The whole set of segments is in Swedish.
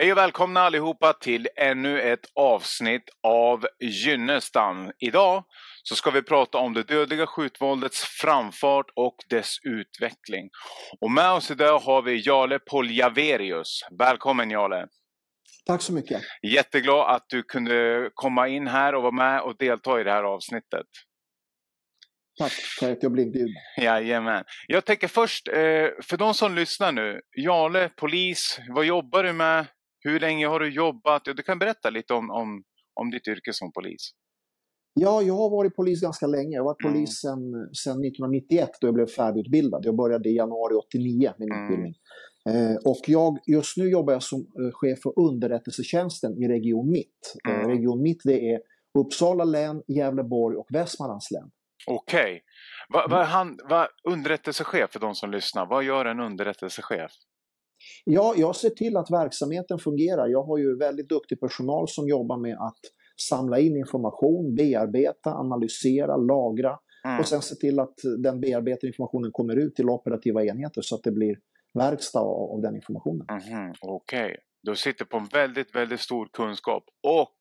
Hej och välkomna allihopa till ännu ett avsnitt av Gynnestam. Idag så ska vi prata om det dödliga skjutvåldets framfart och dess utveckling. Och med oss idag har vi Jale Poljaverius. Välkommen Jale! Tack så mycket! Jätteglad att du kunde komma in här och vara med och delta i det här avsnittet. Tack för att jag blev bjuden. Jajamän. Jag tänker först, eh, för de som lyssnar nu. Jale, polis, vad jobbar du med? Hur länge har du jobbat? Du kan berätta lite om, om, om ditt yrke som polis. Ja, jag har varit polis ganska länge. Jag har varit mm. polis sedan, sedan 1991 då jag blev färdigutbildad. Jag började i januari 89 min mm. utbildning. Eh, och jag, just nu jobbar jag som eh, chef för underrättelsetjänsten i Region Mitt. Eh, mm. Region Mitt det är Uppsala län, Gävleborg och Västmanlands län. Okej. Okay. Vad va, va, underrättelsechef för de som lyssnar, vad gör en underrättelsechef? Ja, jag ser till att verksamheten fungerar. Jag har ju väldigt duktig personal som jobbar med att samla in information, bearbeta, analysera, lagra mm. och sen se till att den bearbetade informationen kommer ut till operativa enheter så att det blir verkstad av den informationen. Mm, Okej, okay. du sitter på en väldigt, väldigt stor kunskap och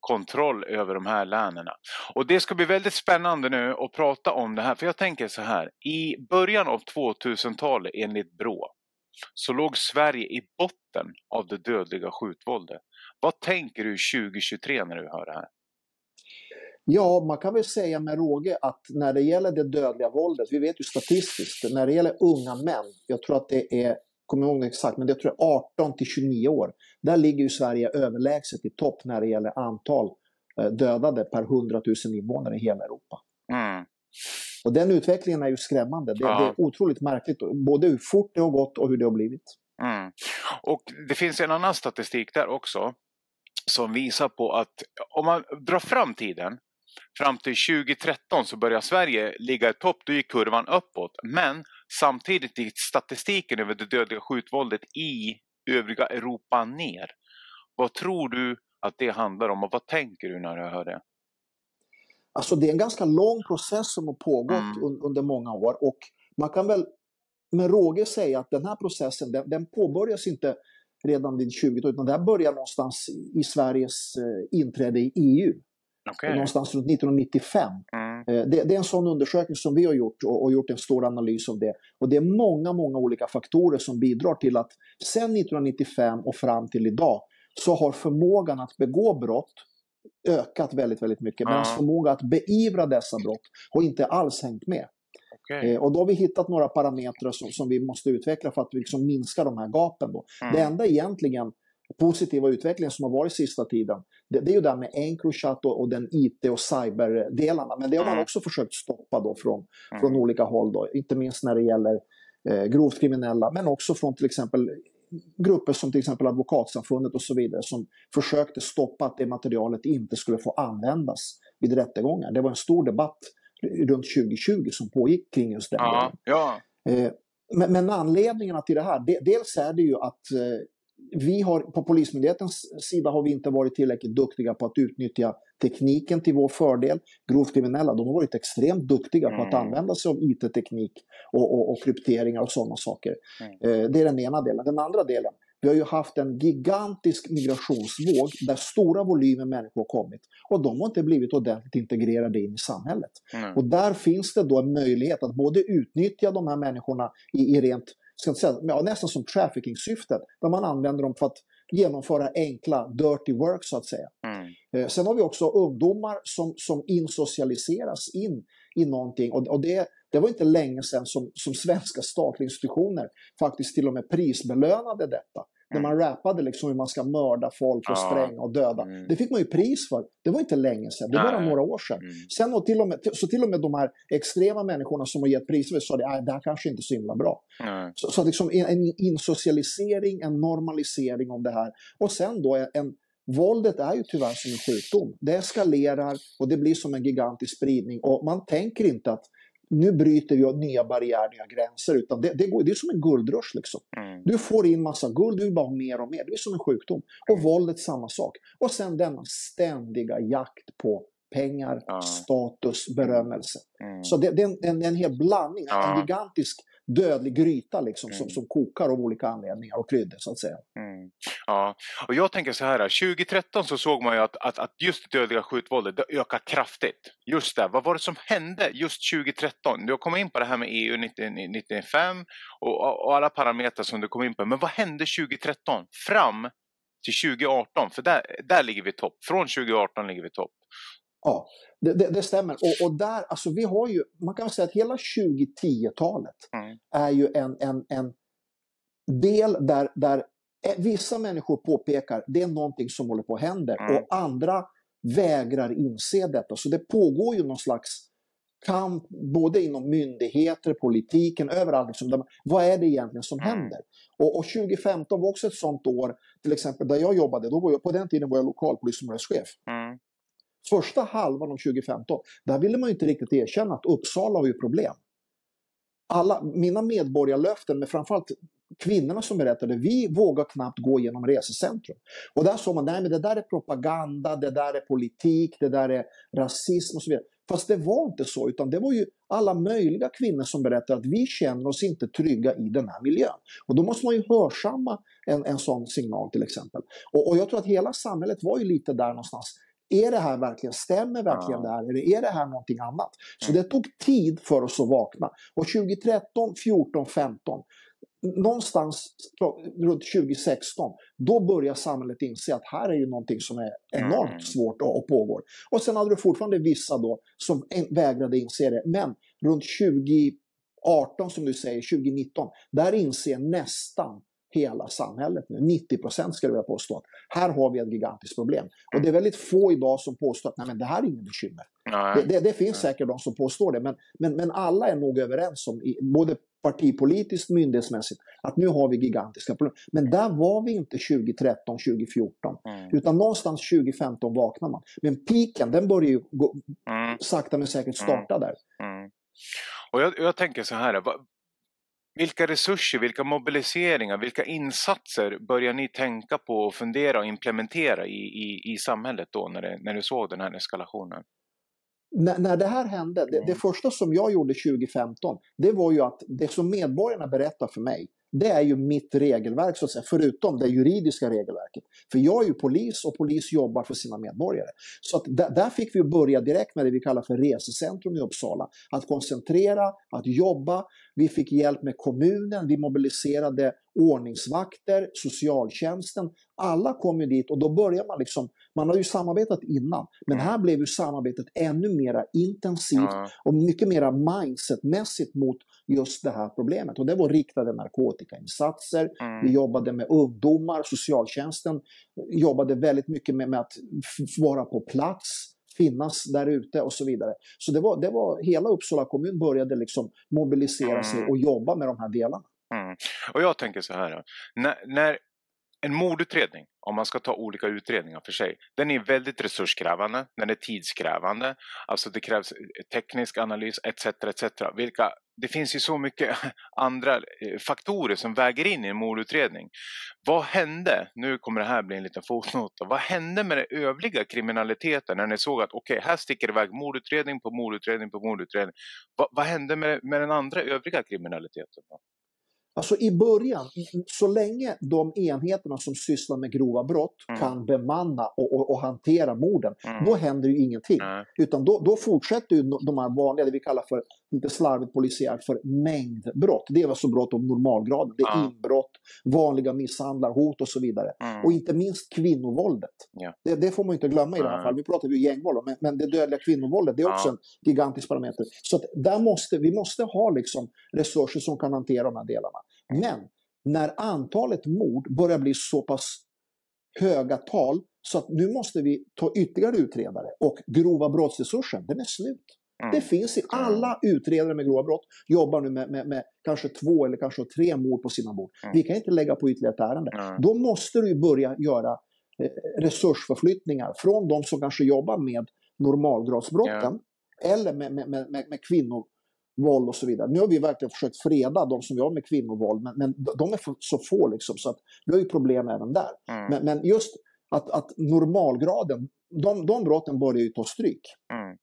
kontroll över de här länen. Och det ska bli väldigt spännande nu att prata om det här, för jag tänker så här, i början av 2000-talet enligt Brå så låg Sverige i botten av det dödliga skjutvåldet. Vad tänker du 2023 när du hör det här? Ja, man kan väl säga med råge att när det gäller det dödliga våldet, vi vet ju statistiskt, när det gäller unga män, jag tror att det är, kommer ihåg exakt, men det tror jag 18 till 29 år, där ligger ju Sverige överlägset i topp när det gäller antal eh, dödade per 100 000 invånare i hela Europa. Mm. Och den utvecklingen är ju skrämmande. Det, ja. det, är otroligt märkligt, både hur fort det har gått och hur det har blivit. Mm. Och det finns en annan statistik där också som visar på att om man drar fram tiden fram till 2013 så börjar Sverige ligga i topp, då gick kurvan uppåt. Men samtidigt gick statistiken över det dödliga skjutvåldet i övriga Europa ner. Vad tror du att det handlar om och vad tänker du när du hör det? Alltså det är en ganska lång process som har pågått mm. un under många år och man kan väl med råge säga att den här processen den, den påbörjas inte redan vid 20 utan det här börjar någonstans i Sveriges eh, inträde i EU. Okay. Någonstans runt 1995. Mm. Eh, det, det, är en sån undersökning som vi har gjort och, och, gjort en stor analys av det. Och det är många, många olika faktorer som bidrar till att sedan 1995 och fram till idag så har förmågan att begå brott ökat väldigt, väldigt mycket. Medan mm. förmåga att beivra dessa brott har inte alls hängt med. Okay. Eh, och då har vi hittat några parametrar som, som vi måste utveckla för att liksom minska de här gapen. Då. Mm. Det enda egentligen positiva utvecklingen som har varit sista tiden, det, det är ju det här med Encrochat och, och den IT och cyberdelarna. Men det har man mm. också försökt stoppa då från, mm. från olika håll, då, inte minst när det gäller eh, grovt kriminella, men också från till exempel grupper som till exempel Advokatsamfundet och så vidare som försökte stoppa att det materialet inte skulle få användas vid rättegångar. Det var en stor debatt runt 2020 som pågick kring just den ja, ja. Eh, men, men anledningarna till det här, dels är det ju att eh, vi har, på Polismyndighetens sida har vi inte varit tillräckligt duktiga på att utnyttja tekniken till vår fördel. Grovt kriminella de har varit extremt duktiga mm. på att mm. använda sig av IT-teknik och, och, och, krypteringar och sådana saker. Mm. Eh, det är den ena delen. Den andra delen, vi har ju haft en gigantisk migrationsvåg där stora volymer människor har kommit och de har inte blivit ordentligt integrerade in i samhället. Mm. Och där finns det då en möjlighet att både utnyttja de här människorna i, i rent ska säga, ja, nästan som trafficking-syftet, där man använder dem för att genomföra enkla dirty work så att säga. Mm. Eh, sen har vi också ungdomar som, som insocialiseras in i någonting och, och det, det var inte länge sedan som, som svenska statliga institutioner faktiskt till och med prisbelönade detta. När man rappade liksom hur man ska mörda folk och ja. spränga och döda. Mm. Det fick man ju pris för. Det var inte länge sedan, det var bara några år sedan. Mm. Sen och till och med, så till och med de här extrema människorna som har gett priser sa att det här kanske inte är så himla bra. Mm. Så, så liksom en insocialisering, en normalisering av det här. Och sen då en Våldet är ju tyvärr som en sjukdom. Det eskalerar och det blir som en gigantisk spridning och man tänker inte att nu bryter vi nya barriärer, nya gränser. Utan det, det, går, det är som en guldrush. Liksom. Mm. Du får in massa guld, du vill bara ha mer och mer. Det är som en sjukdom. Och mm. våldet samma sak. Och sen denna ständiga jakt på pengar, ja. status, berömmelse. Mm. Så det, det, är en, en, en hel blandning, en gigantisk dödlig gryta liksom, mm. som, som kokar av olika anledningar och kryddor så att säga. Mm. Ja, och jag tänker så här, 2013 så såg man ju att, att, att just dödliga skjutvåldet det ökade kraftigt. Just det, vad var det som hände just 2013? Du har kommit in på det här med EU 1995 och, och alla parametrar som du kom in på, men vad hände 2013 fram till 2018? För där, där ligger vi topp, från 2018 ligger vi topp. Ja, det, det, det, stämmer. Och, och, där, alltså vi har ju, man kan säga att hela 2010-talet mm. är ju en, en, en del där, där vissa människor påpekar det är någonting som håller på att hända mm. och andra vägrar inse detta. Så det pågår ju någon slags kamp både inom myndigheter, politiken, överallt. Liksom, där, vad är det egentligen som mm. händer? Och, och, 2015 var också ett sånt år, till exempel där jag jobbade, då var jag, på den tiden var jag lokalpolisområdeschef. Mm. Första halvan av 2015, där ville man inte riktigt erkänna att Uppsala har ju problem. Alla, mina medborgarlöften, men framförallt kvinnorna som berättade, vi vågar knappt gå genom resecentrum. Och där sa man, nej men det där är propaganda, det där är politik, det där är rasism och så vidare. Fast det var inte så, utan det var ju alla möjliga kvinnor som berättade att vi känner oss inte trygga i den här miljön. Och då måste man ju hörsamma en, en sån signal till exempel. Och, och jag tror att hela samhället var ju lite där någonstans. Är det här verkligen, stämmer verkligen det här? Eller är det här någonting annat? Så det tog tid för oss att vakna. Och 2013, 14, 15 någonstans runt 2016, då börjar samhället inse att här är ju någonting som är enormt mm. svårt och, och pågår. Och sen hade du fortfarande vissa då som vägrade inse det. Men runt 2018, som du säger, 2019, där inser nästan hela samhället nu. 90 procent skulle jag vilja påstå. Här har vi ett gigantiskt problem. Och det är väldigt få idag som påstår att Nej, men det här är inget bekymmer. Det, det, det, finns säkert de som påstår det, men, men, men alla är nog överens om, både partipolitiskt, myndighetsmässigt, att nu har vi gigantiska problem. Men där var vi inte 2013, 2014. Mm. Utan någonstans 2015 vaknar man. Men piken, den börjar ju gå, mm. sakta men säkert starta mm. där. Mm. Och jag, jag, tänker så här, vilka resurser, vilka mobiliseringar, vilka insatser börjar ni tänka på och fundera och implementera i, i, i samhället då när, det, när du såg den här eskalationen? När, när det här hände, det, det, mm. första som jag gjorde 2015, det var ju att det som medborgarna berättar för mig, det är ju mitt regelverk, så att säga, förutom det juridiska regelverket. För jag är ju polis och polis jobbar för sina medborgare. Så att där, fick vi börja direkt med det vi kallar för resecentrum i Uppsala. Att koncentrera, att jobba. Vi fick hjälp med kommunen, vi mobiliserade ordningsvakter, socialtjänsten. Alla kom ju dit och då börjar man liksom, man har ju samarbetat innan, men här blev ju samarbetet ännu mer intensivt och mycket mer mindsetmässigt mot just det här problemet. Och det var riktade narkotikainsatser, mm. vi jobbade med ungdomar, socialtjänsten jobbade väldigt mycket med, med att vara på plats, finnas där ute och så vidare. Så det var, det var hela Uppsala kommun började liksom mobilisera mm. sig och jobba med de här delarna. Mm. Och jag tänker så här, när, när en mordutredning, om man ska ta olika utredningar för sig, den är väldigt resurskrävande, den är tidskrävande, alltså det krävs eh, teknisk analys etc. etc. Vilka, det finns ju så mycket andra eh, faktorer som väger in i en mordutredning. Vad hände, nu kommer det här bli en liten fotnot, vad hände med den övriga kriminaliteten när ni såg att okej, okay, här sticker det iväg mordutredning på mordutredning på mordutredning. Va, vad hände med, med den andra övriga kriminaliteten? Då? Alltså i början, så länge de enheterna som sysslar med grova brott mm. kan bemanna och, och, och hantera morden, mm. då händer ju ingenting. Mm. Utan då, då fortsätter ju de här vanliga, det vi kallar för, lite slarvigt polisiärt, för mängdbrott. Det är alltså brott av normalgrad. Det är inbrott, vanliga misshandlar, hot och så vidare. Mm. Och inte minst kvinnovåldet. Yeah. Det, det, får man inte glömma i det här fallet. Vi pratar ju gängvåld, men, men det dödliga kvinnovåldet, det är också en gigantisk parameter. Så där måste, vi måste ha liksom resurser som kan hantera de här delarna. Men när antalet mord börjar bli så pass höga tal så att nu måste vi ta ytterligare utredare och grova brottsresursen, den är slut. Mm. Det finns i alla utredare med grova brott jobbar nu med, med, med kanske två eller kanske tre mord på sina bord. Mm. Vi kan inte lägga på ytterligare ett ärende. Mm. Då måste du börja göra eh, resursförflyttningar från de som kanske jobbar med normalgradsbrotten eller med, med, med, med kvinnor våld och så vidare. Nu har vi verkligen försökt freda de som jobbar med kvinnovåld, men, men de är så få liksom, så att vi har ju problem även där. Mm. Men, men, just att, att normalgraden, de, de brotten börjar ju ta stryk. Mm.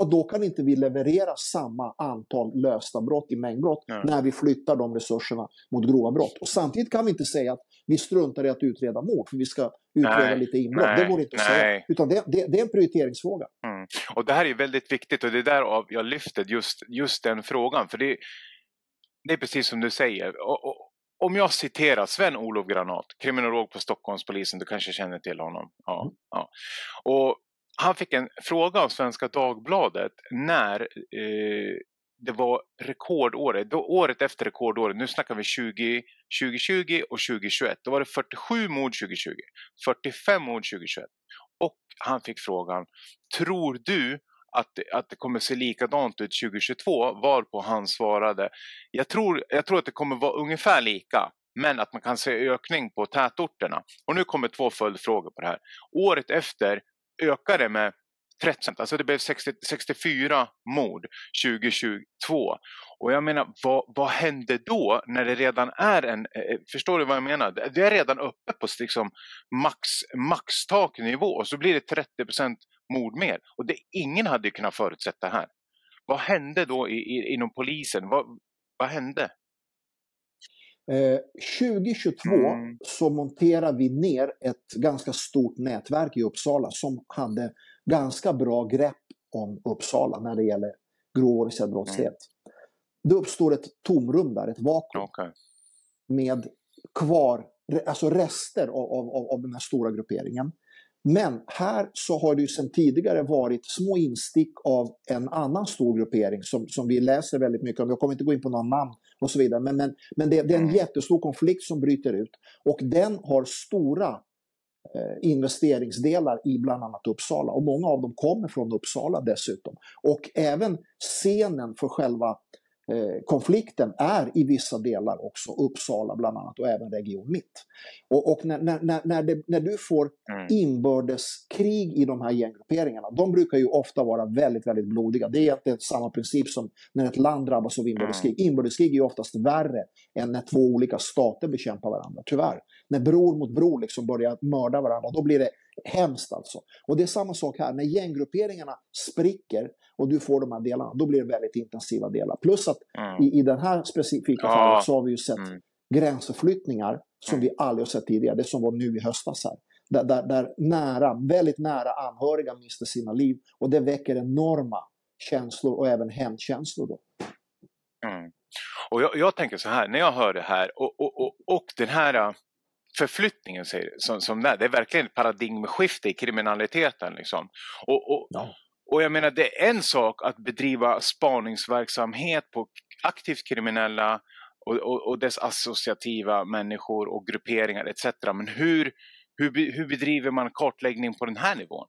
Och då kan inte vi leverera samma antal lösta brott i mängdbrott Nej. när vi flyttar de resurserna mot grova brott. Och samtidigt kan vi inte säga att vi struntar i att utreda mord, för vi ska utreda Nej, lite inbrott. nej, det går inte att säga. nej. Utan det, det, det är en prioriteringsfråga. Och det här är väldigt viktigt och det är därav jag lyfter just, just den frågan. För det, det är precis som du säger. Och, och, om jag citerar Sven-Olof Granat, kriminolog på Stockholmspolisen, du kanske känner till honom. Ja, Mm. ja. Och han fick en fråga av Svenska Dagbladet när eh, det var rekordåret, då, året efter rekordåret, nu snackar vi 20, 2020 och 2021, då var det 47 mord 2020, 45 mord 2021. Och han fick frågan, tror du att, det- att det kommer se likadant ut 2022? Varpå han svarade, jag tror, jag tror att det kommer vara ungefär lika, men att man kan se ökning på tätorterna. Och nu kommer två följdfrågor på det här. Året efter ökade det med 30 alltså det blev 60, 64 mord 2022. Och jag menar, vad, vad hände då när det redan är en, eh, förstår du vad jag menar? Det är redan uppe på liksom max, maxtaknivå och så blir det 30 mord mer. Och det, ingen hade kunnat förutsätta det här. Vad hände då i, i, inom polisen? Vad, vad hände? Eh, 2022 Mm. så monterar vi ner ett ganska stort nätverk i Uppsala som hade ganska bra grepp om Uppsala när det gäller grov organiserad brottslighet. Det uppstår ett tomrum där, ett vakuum Okej. med kvar, alltså rester av, av, av- den här stora grupperingen. Men här så har det ju sedan tidigare varit små instick av en annan stor gruppering som, som vi läser väldigt mycket om. Jag kommer inte gå in på några namn och så vidare. Men, men, men det, det är en Mm. jättestor konflikt som bryter ut. Och den har stora Eh, investeringsdelar i bland annat Uppsala. Och många av dem kommer från Uppsala dessutom. Och även scenen för själva konflikten är i vissa delar också Uppsala bland annat och även Region Mitt. Och, och när, när, när, det, när du får Mm. inbördeskrig i de här gänggrupperingarna, de brukar ju ofta vara väldigt, väldigt blodiga. Det är egentligen samma princip som när ett land drabbas av inbördeskrig. Inbördeskrig är ju oftast värre än när två olika stater bekämpar varandra, tyvärr. När bror mot bror liksom börjar mörda varandra, då blir det hemskt alltså. Och det är samma sak här, när gänggrupperingarna spricker och du får de här delarna, då blir det väldigt intensiva delar. Plus att Mm. i, i den här specifika Ja. fallet så har vi ju sett Mm. gränsförflyttningar som Mm. vi aldrig har sett tidigare. Det som var nu i höstas här. Där, där, där nära, väldigt nära anhöriga mister sina liv och det väcker enorma känslor och även hämndkänslor. Då. Mm. Och jag, jag tänker så här, när jag hör det här och, och, och, och den här äh, förflyttningen säger, som, som det, är, det är verkligen ett paradigmskifte i kriminaliteten. Liksom. Och, och, Ja. Och jag menar, det är en sak att bedriva spaningsverksamhet på aktivt kriminella och, och, och dess associativa människor och grupperingar etc. Men hur, hur, hur bedriver man kartläggning på den här nivån?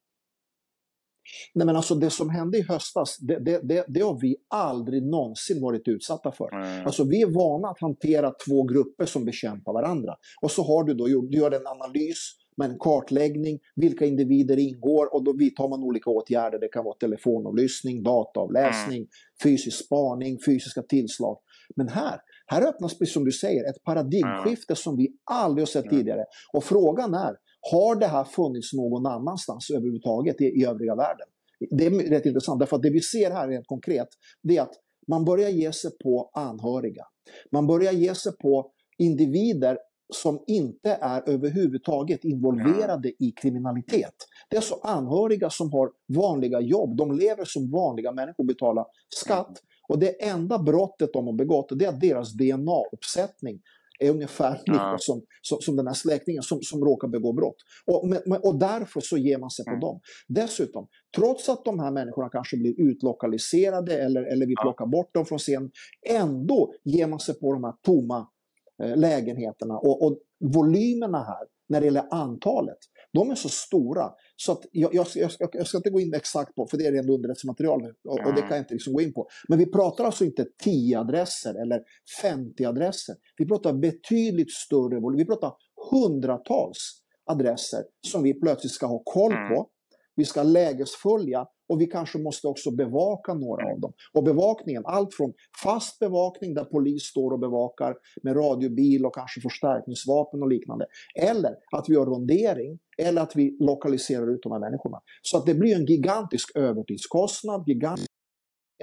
Nej, men alltså det som hände i höstas, det, det, det, det har vi aldrig någonsin varit utsatta för. Mm. Alltså vi är vana att hantera två grupper som bekämpar varandra. Och så har du då, du gör en analys med en kartläggning, vilka individer ingår och då vidtar man olika åtgärder. Det kan vara telefonavlyssning, dataavläsning, fysisk spaning, fysiska tillslag. Men här, här öppnas, precis som du säger, ett paradigmskifte som vi aldrig har sett Mm. tidigare. Och frågan är, har det här funnits någon annanstans överhuvudtaget i, i övriga världen? Det är rätt intressant, därför att det vi ser här rent konkret, det är att man börjar ge sig på anhöriga. Man börjar ge sig på individer som inte är överhuvudtaget involverade i kriminalitet. Det är alltså anhöriga som har vanliga jobb. De lever som vanliga människor, betalar skatt. Och det enda brottet de har begått det är att deras DNA-uppsättning är ungefär lika som, som, som den här släktingen som, som råkar begå brott. Och, men, och därför så ger man sig på Mm. dem. Dessutom, trots att de här människorna kanske blir utlokaliserade eller, eller vi plockar bort dem från scenen, ändå ger man sig på de här tomma lägenheterna. Och, och volymerna här, när det gäller antalet, de är så stora så att jag, jag, jag, ska, jag ska inte gå in exakt på, för det är rent underrättelsematerial och, och det kan jag inte liksom gå in på. Men vi pratar alltså inte 10 adresser eller 50 adresser. Vi pratar betydligt större volym. Vi pratar hundratals adresser som vi plötsligt ska ha koll Mm. på vi ska lägesfölja och vi kanske måste också bevaka några av dem. Och bevakningen, allt från fast bevakning där polis står och bevakar med radiobil och kanske förstärkningsvapen och liknande. Eller att vi gör rondering eller att vi lokaliserar ut de här människorna. Så att det blir en gigantisk övertidskostnad, gigantisk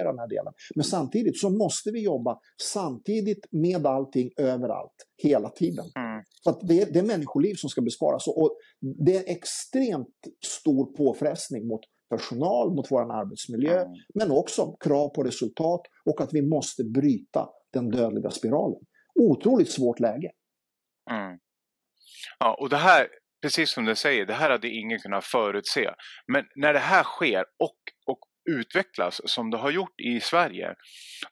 den här delen. Men samtidigt så måste vi jobba samtidigt med allting överallt, hela tiden. Mm. Så att det, är, det är människoliv som ska besparas. Och det är extremt stor påfrestning mot personal, mot vår arbetsmiljö, mm. men också krav på resultat och att vi måste bryta den dödliga spiralen. Otroligt svårt läge. Mm. Ja, och det här, precis som du säger, det här hade ingen kunnat förutse. Men när det här sker och, och utvecklas som det har gjort i Sverige.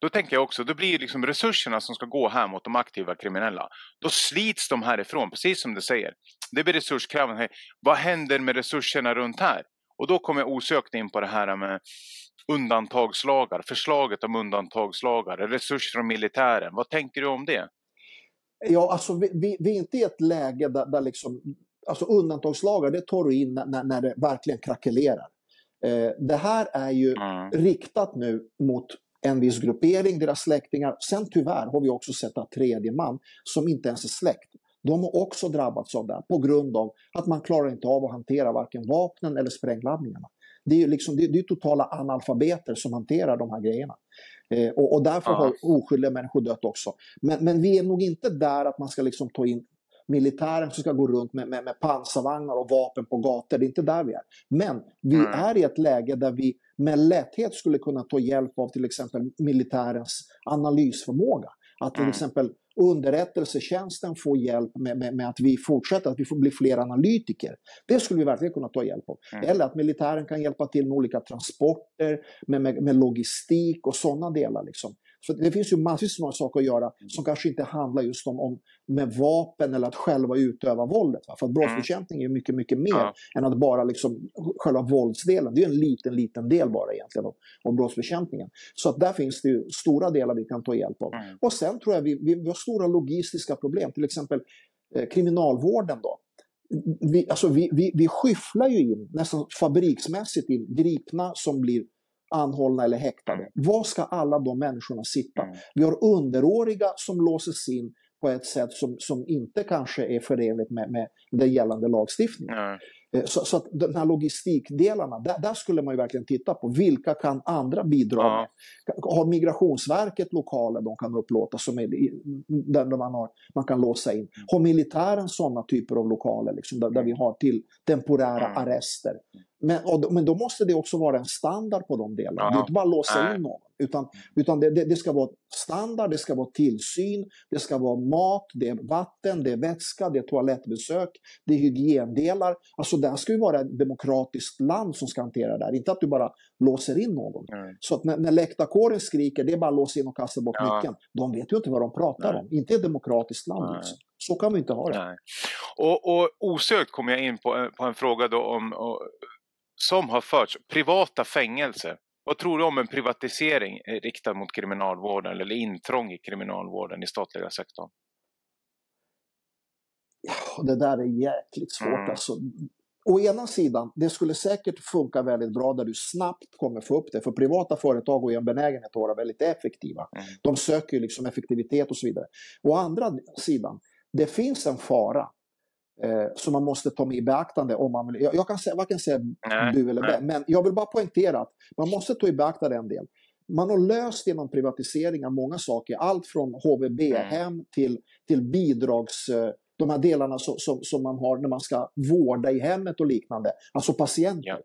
Då tänker jag också, då blir liksom resurserna som ska gå här mot de aktiva kriminella. Då slits de härifrån, precis som du säger. Det blir resurskrävande. Vad händer med resurserna runt här? Och då kommer jag osökt in på det här med undantagslagar, förslaget om undantagslagar, resurser från militären. Vad tänker du om det? Ja, alltså vi, vi, vi är inte i ett läge där, där liksom, alltså undantagslagar det tar du in när, när det verkligen krackelerar. Eh, det här är ju mm. riktat nu mot en viss gruppering, deras släktingar. Sen tyvärr har vi också sett att tredje man, som inte ens är släkt, de har också drabbats av det på grund av att man klarar inte av att hantera varken vapnen eller sprängladdningarna. Det är ju liksom, det är, totala analfabeter som hanterar de här grejerna. Eh, och, och, därför har oskyldiga människor dött också. Men, men vi är nog inte där att man ska liksom ta in militären som ska gå runt med, med, med pansarvagnar och vapen på gator. Det är inte där vi är. Men vi mm. är i ett läge där vi med lätthet skulle kunna ta hjälp av till exempel militärens analysförmåga. Att till mm. exempel underrättelsetjänsten får hjälp med, med, med, att vi fortsätter, att vi får bli fler analytiker. Det skulle vi verkligen kunna ta hjälp av. Mm. Eller att militären kan hjälpa till med olika transporter, med, med, med logistik och sådana delar. Liksom. Så det finns ju massvis med saker att göra mm. som kanske inte handlar just om, om med vapen eller att själva utöva våldet. Va? För att brottsbekämpning är mycket, mycket mer ja. än att bara liksom själva våldsdelen. Det är en liten, liten del bara egentligen av, av brottsbekämpningen. Så att där finns det ju stora delar vi kan ta hjälp av. Mm. Och sen tror jag vi, vi, vi har stora logistiska problem. Till exempel eh, kriminalvården då. Vi, alltså vi, vi, vi skyfflar ju in, nästan fabriksmässigt in, gripna som blir anhållna eller häktade. Mm. Var ska alla de människorna sitta? Mm. Vi har underåriga som låses in på ett sätt som, som inte kanske är förenligt med, med den gällande lagstiftningen. Mm. Så, så, att de här logistikdelarna, där, där, skulle man ju verkligen titta på. Vilka kan andra bidra ja. med? Har Migrationsverket lokaler de kan upplåta som är, där man, har, man kan låsa in? Mm. Har militären sådana typer av lokaler liksom, där, där vi har till temporära arrester? Men, och, men då måste det också vara en standard på de delarna. Ja. Det är inte bara låsa in någon. Utan, utan det, det, det, ska vara standard, det ska vara tillsyn, det ska vara mat, det är vatten, det är vätska, det är toalettbesök, det är hygiendelar. Alltså det ska ju vara ett demokratiskt land som ska hantera det här, inte att du bara låser in någon. Mm. Så att när, när läktarkåren skriker, det är bara att låsa in och kasta bort ja. nyckeln. De vet ju inte vad de pratar Nej. om. Inte ett demokratiskt land. Liksom. Så kan vi inte ha det. Och, och osökt kommer jag in på, på en fråga då om, och, som har förts, privata fängelser. Vad tror du om en privatisering riktad mot kriminalvården eller intrång i kriminalvården i statliga sektorn? Ja, det där är jäkligt svårt. Mm. Alltså, å ena sidan, det skulle säkert funka väldigt bra där du snabbt kommer få upp det. För privata företag har ju en benägenhet att vara väldigt effektiva. Mm. De söker ju liksom effektivitet och så vidare. Å andra sidan, det finns en fara eh, som man måste ta med i beaktande. Om man vill, jag, jag kan säga, varken säga nej, du eller nej. men jag vill bara poängtera att man måste ta i beaktande en del. Man har löst genom privatiseringar många saker, allt från HVB-hem mm. till, till bidrags eh, de här delarna som, som, som, man har när man ska vårda i hemmet och liknande, alltså patienter. Ja.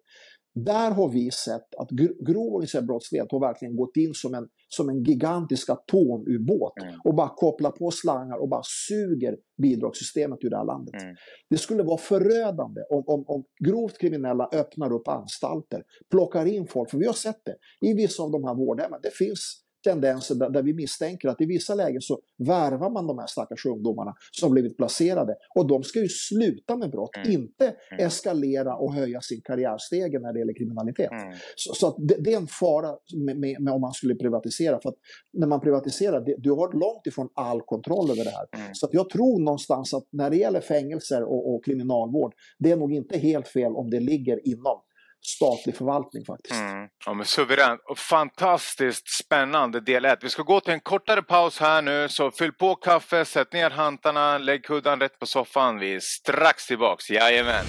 Där har vi sett att grov organiserad brottslighet har verkligen gått in som en, som en gigantisk atomubåt mm. och bara kopplar på slangar och bara suger bidragssystemet ur det här landet. Mm. Det skulle vara förödande om, om, om grovt kriminella öppnar upp anstalter, plockar in folk, för vi har sett det i vissa av de här vårdhemmen. Det finns tendenser där, där, vi misstänker att i vissa lägen så värvar man de här stackars ungdomarna som blivit placerade. Och de ska ju sluta med brott, mm. inte mm. eskalera och höja sin karriärstege när det gäller kriminalitet. Mm. Så, så det, det, är en fara med, med, med, om man skulle privatisera. För att när man privatiserar, det, du har långt ifrån all kontroll över det här. Mm. Så att jag tror någonstans att när det gäller fängelser och, och kriminalvård, det är nog inte helt fel om det ligger inom statlig förvaltning faktiskt. Mm. Ja, men suveränt och fantastiskt spännande del 1. Vi ska gå till en kortare paus här nu, så fyll på kaffe, sätt ner hantarna, lägg kudden rätt på soffan. Vi är strax tillbaks, jajamän!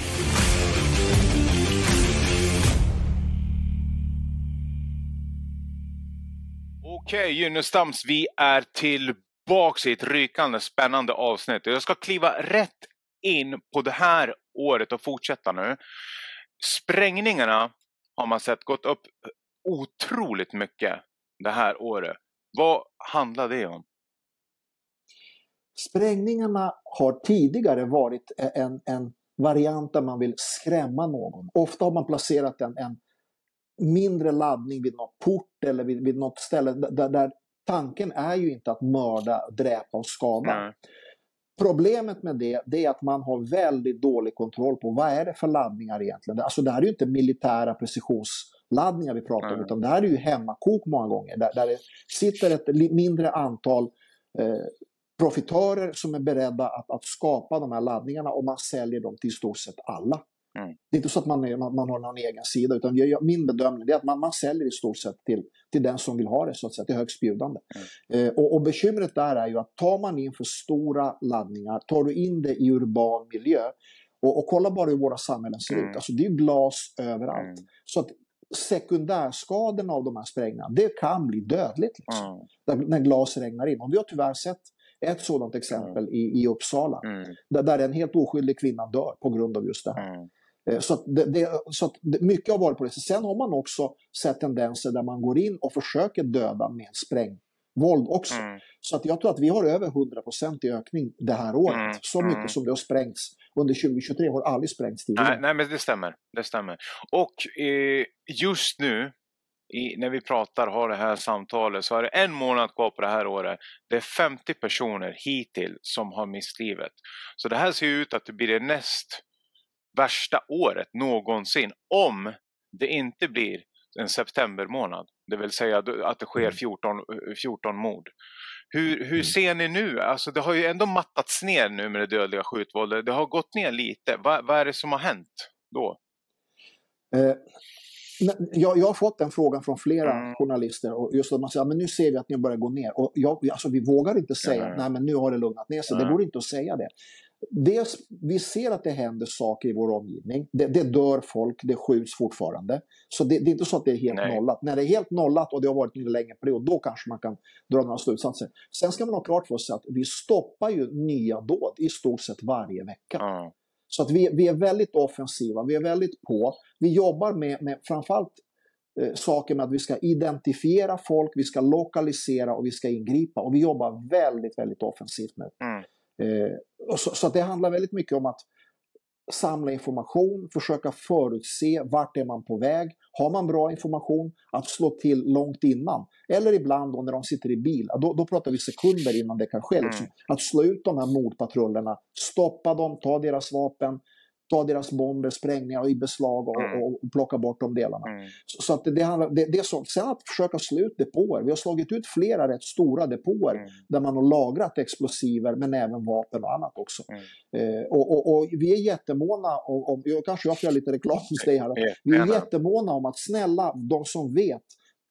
Okej, okay, Gynnestams, vi är tillbaks i ett rykande spännande avsnitt. Jag ska kliva rätt in på det här året och fortsätta nu. Sprängningarna har man sett gått upp otroligt mycket det här året. Vad handlar det om? Sprängningarna har tidigare varit en, en variant där man vill skrämma någon. Ofta har man placerat en, en mindre laddning vid något port eller vid, vid något ställe där, där tanken är ju inte att mörda, dräpa och skada. Mm. Problemet med det, det är att man har väldigt dålig kontroll på vad är det för laddningar egentligen. Alltså det här är ju inte militära precisionsladdningar vi pratar om, mm. utan det här är ju hemmakok många gånger. Där, där det sitter ett mindre antal eh, profitörer som är beredda att, att skapa de här laddningarna och man säljer dem till i stort sett alla. Mm. Det är inte så att man, är, man, man, har någon egen sida, utan vi, min bedömning är att man, man säljer i stort sett till, till den som vill ha det, så att säga, till högstbjudande. Mm. Eh, och, och bekymret där är ju att tar man in för stora laddningar, tar du in det i urban miljö, och, och kolla bara hur våra samhällen ser mm. ut, alltså det är glas överallt. Mm. Så att sekundärskadorna av de här sprängningarna, det kan bli dödligt liksom, mm. när glas regnar in. Och vi har tyvärr sett ett sådant exempel mm. i, i Uppsala, mm. där, där en helt oskyldig kvinna dör på grund av just det här. Eh, så, det, det, så att mycket har varit på det Sen har man också sett tendenser där man går in och försöker döda med sprängvåld också. Mm. Så att jag tror att vi har över 100% i ökning det här året. Mm. Så mycket mm. som det har sprängts under 2023 har aldrig sprängts tidigare. Nej, nej men det stämmer. Det stämmer. Och eh, just nu i, när vi pratar har det här samtalet så är det en månad kvar på det här året. Det är 50 personer hittills som har mist livet. Så det här ser ut att det blir det näst värsta året någonsin om det inte blir en septembermånad. Det vill säga att det sker 14, mm. 14 mord. Hur, hur mm. ser ni nu? Alltså det har ju ändå mattats ner nu med det dödliga skjutvåldet. Det har gått ner lite. Va, vad är det som har hänt då? Eh, jag, jag har fått den frågan från flera mm. journalister. Och just att man säger att nu ser vi att ni börjar gå ner. Och jag, alltså, vi vågar inte säga att mm. nu har det lugnat ner sig. Mm. Det går inte att säga det. Dels, vi ser att det händer saker i vår omgivning. Det, det dör folk, det skjuts fortfarande. Så det, det, är inte så att det är helt Nej. nollat. När det är helt nollat och det har varit en längre period, då kanske man kan dra några slutsatser. Sen ska man ha klart för sig att vi stoppar ju nya dåd i stort sett varje vecka. Mm. Så att vi, vi är väldigt offensiva, vi är väldigt på. Vi jobbar med, med framförallt eh, saker med att vi ska identifiera folk, vi ska lokalisera och vi ska ingripa. Och vi jobbar väldigt, väldigt offensivt med. Mm. Eh, så, så det handlar väldigt mycket om att samla information, försöka förutse vart är man på väg. Har man bra information, att slå till långt innan. Eller ibland då när de sitter i bil, då, då pratar vi sekunder innan det kan ske. Liksom. Mm. Att slå ut de här mordpatrullerna, stoppa dem, ta deras vapen, ta deras bomber, sprängningar i beslag och, mm. och, och plocka bort de delarna. Mm. Så, så, att det, handlar, det, det är så. Sen att försöka slå ut depåer. Vi har slagit ut flera rätt stora depåer mm. där man har lagrat explosiver men även vapen och annat också. Mm. Eh, och, och, och, vi är jättemåna om, om kanske jag får göra lite reklam hos dig här. Vi är jättemåna om att snälla, de som vet,